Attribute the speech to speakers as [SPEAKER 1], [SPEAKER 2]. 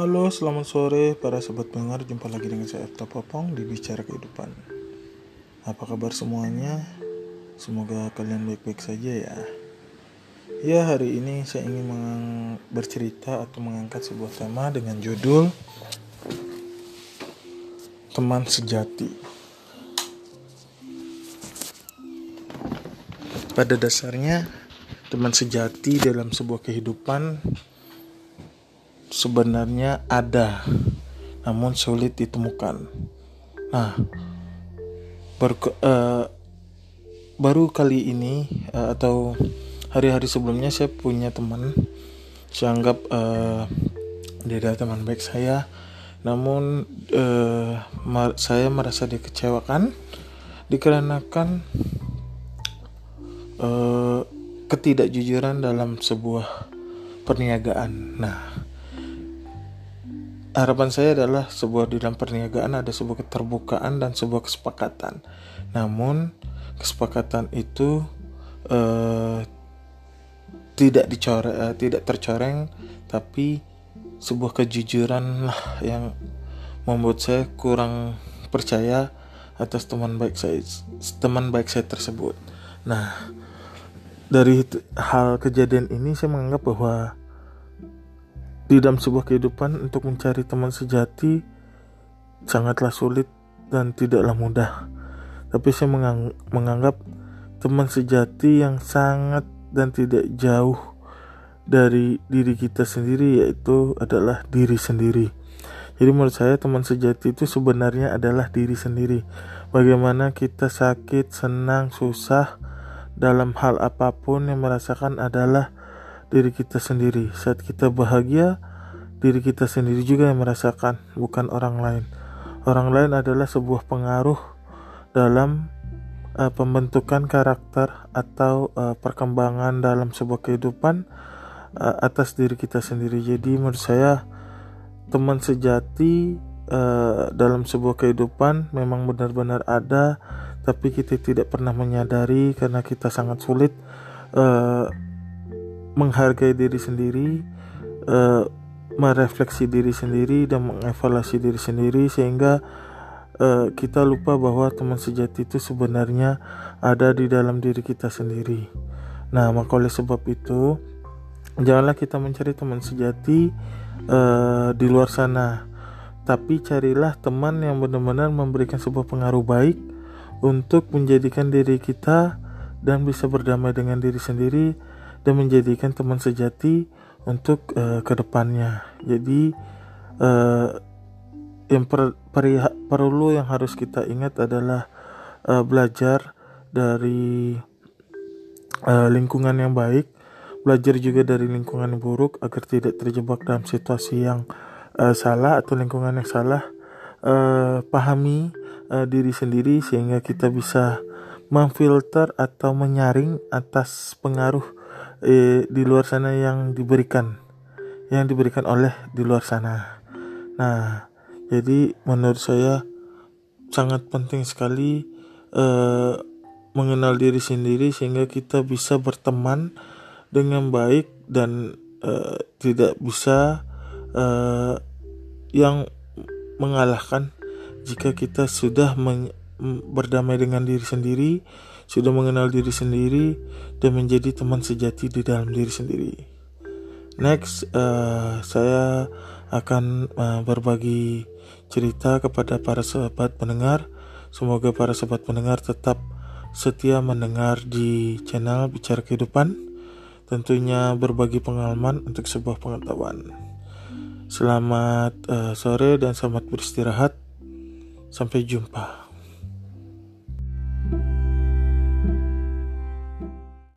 [SPEAKER 1] Halo, selamat sore para sobat pendengar. Jumpa lagi dengan saya Efta Popong di Bicara Kehidupan. Apa kabar semuanya? Semoga kalian baik-baik saja ya. Ya, hari ini saya ingin bercerita atau mengangkat sebuah tema dengan judul Teman Sejati. Pada dasarnya, teman sejati dalam sebuah kehidupan sebenarnya ada, namun sulit ditemukan. Nah, baru, uh, baru kali ini uh, atau hari-hari sebelumnya saya punya teman, saya anggap uh, dia adalah teman baik saya, namun uh, mar saya merasa dikecewakan dikarenakan uh, ketidakjujuran dalam sebuah perniagaan. Nah, harapan saya adalah sebuah di dalam perniagaan ada sebuah keterbukaan dan sebuah kesepakatan. Namun kesepakatan itu uh, tidak dicoreng, uh, tidak tercoreng, tapi sebuah kejujuran lah yang membuat saya kurang percaya atas teman baik saya, teman baik saya tersebut. Nah, dari hal kejadian ini saya menganggap bahwa di dalam sebuah kehidupan untuk mencari teman sejati sangatlah sulit dan tidaklah mudah. Tapi saya menganggap teman sejati yang sangat dan tidak jauh dari diri kita sendiri yaitu adalah diri sendiri. Jadi menurut saya teman sejati itu sebenarnya adalah diri sendiri. Bagaimana kita sakit, senang, susah, dalam hal apa pun yang merasakan adalah diri kita sendiri. Saat kita bahagia, diri kita sendiri juga yang merasakan, bukan orang lain. Orang lain adalah sebuah pengaruh dalam uh, pembentukan karakter atau uh, perkembangan dalam sebuah kehidupan uh, atas diri kita sendiri. Jadi menurut saya teman sejati uh, dalam sebuah kehidupan memang benar-benar ada tapi kita tidak pernah menyadari karena kita sangat sulit uh, menghargai diri sendiri, uh, merefleksi diri sendiri dan mengevaluasi diri sendiri sehingga uh, kita lupa bahwa teman sejati itu sebenarnya ada di dalam diri kita sendiri. Nah, maka oleh sebab itu janganlah kita mencari teman sejati uh, di luar sana, tapi carilah teman yang benar-benar memberikan sebuah pengaruh baik untuk menjadikan diri kita dan bisa berdamai dengan diri sendiri dan menjadikan teman sejati untuk uh, ke depannya. Jadi uh, yang per, per, perlu yang harus kita ingat adalah uh, belajar dari uh, lingkungan yang baik, belajar juga dari lingkungan yang buruk agar tidak terjebak dalam situasi yang uh, salah atau lingkungan yang salah. Uh, pahami uh, diri sendiri sehingga kita bisa memfilter atau menyaring atas pengaruh eh, di luar sana yang diberikan yang diberikan oleh di luar sana. Nah, jadi menurut saya sangat penting sekali eh, mengenal diri sendiri sehingga kita bisa berteman dengan baik dan eh, tidak bisa eh, yang mengalahkan jika kita sudah berdamai dengan diri sendiri, sudah mengenal diri sendiri, dan menjadi teman sejati di dalam diri sendiri. Next, uh, saya akan uh, berbagi cerita kepada para sahabat pendengar. Semoga para sahabat pendengar tetap setia mendengar di channel Bicara Kehidupan. Tentunya berbagi pengalaman untuk sebuah pengetahuan. Selamat uh, sore dan selamat beristirahat. Sampai jumpa.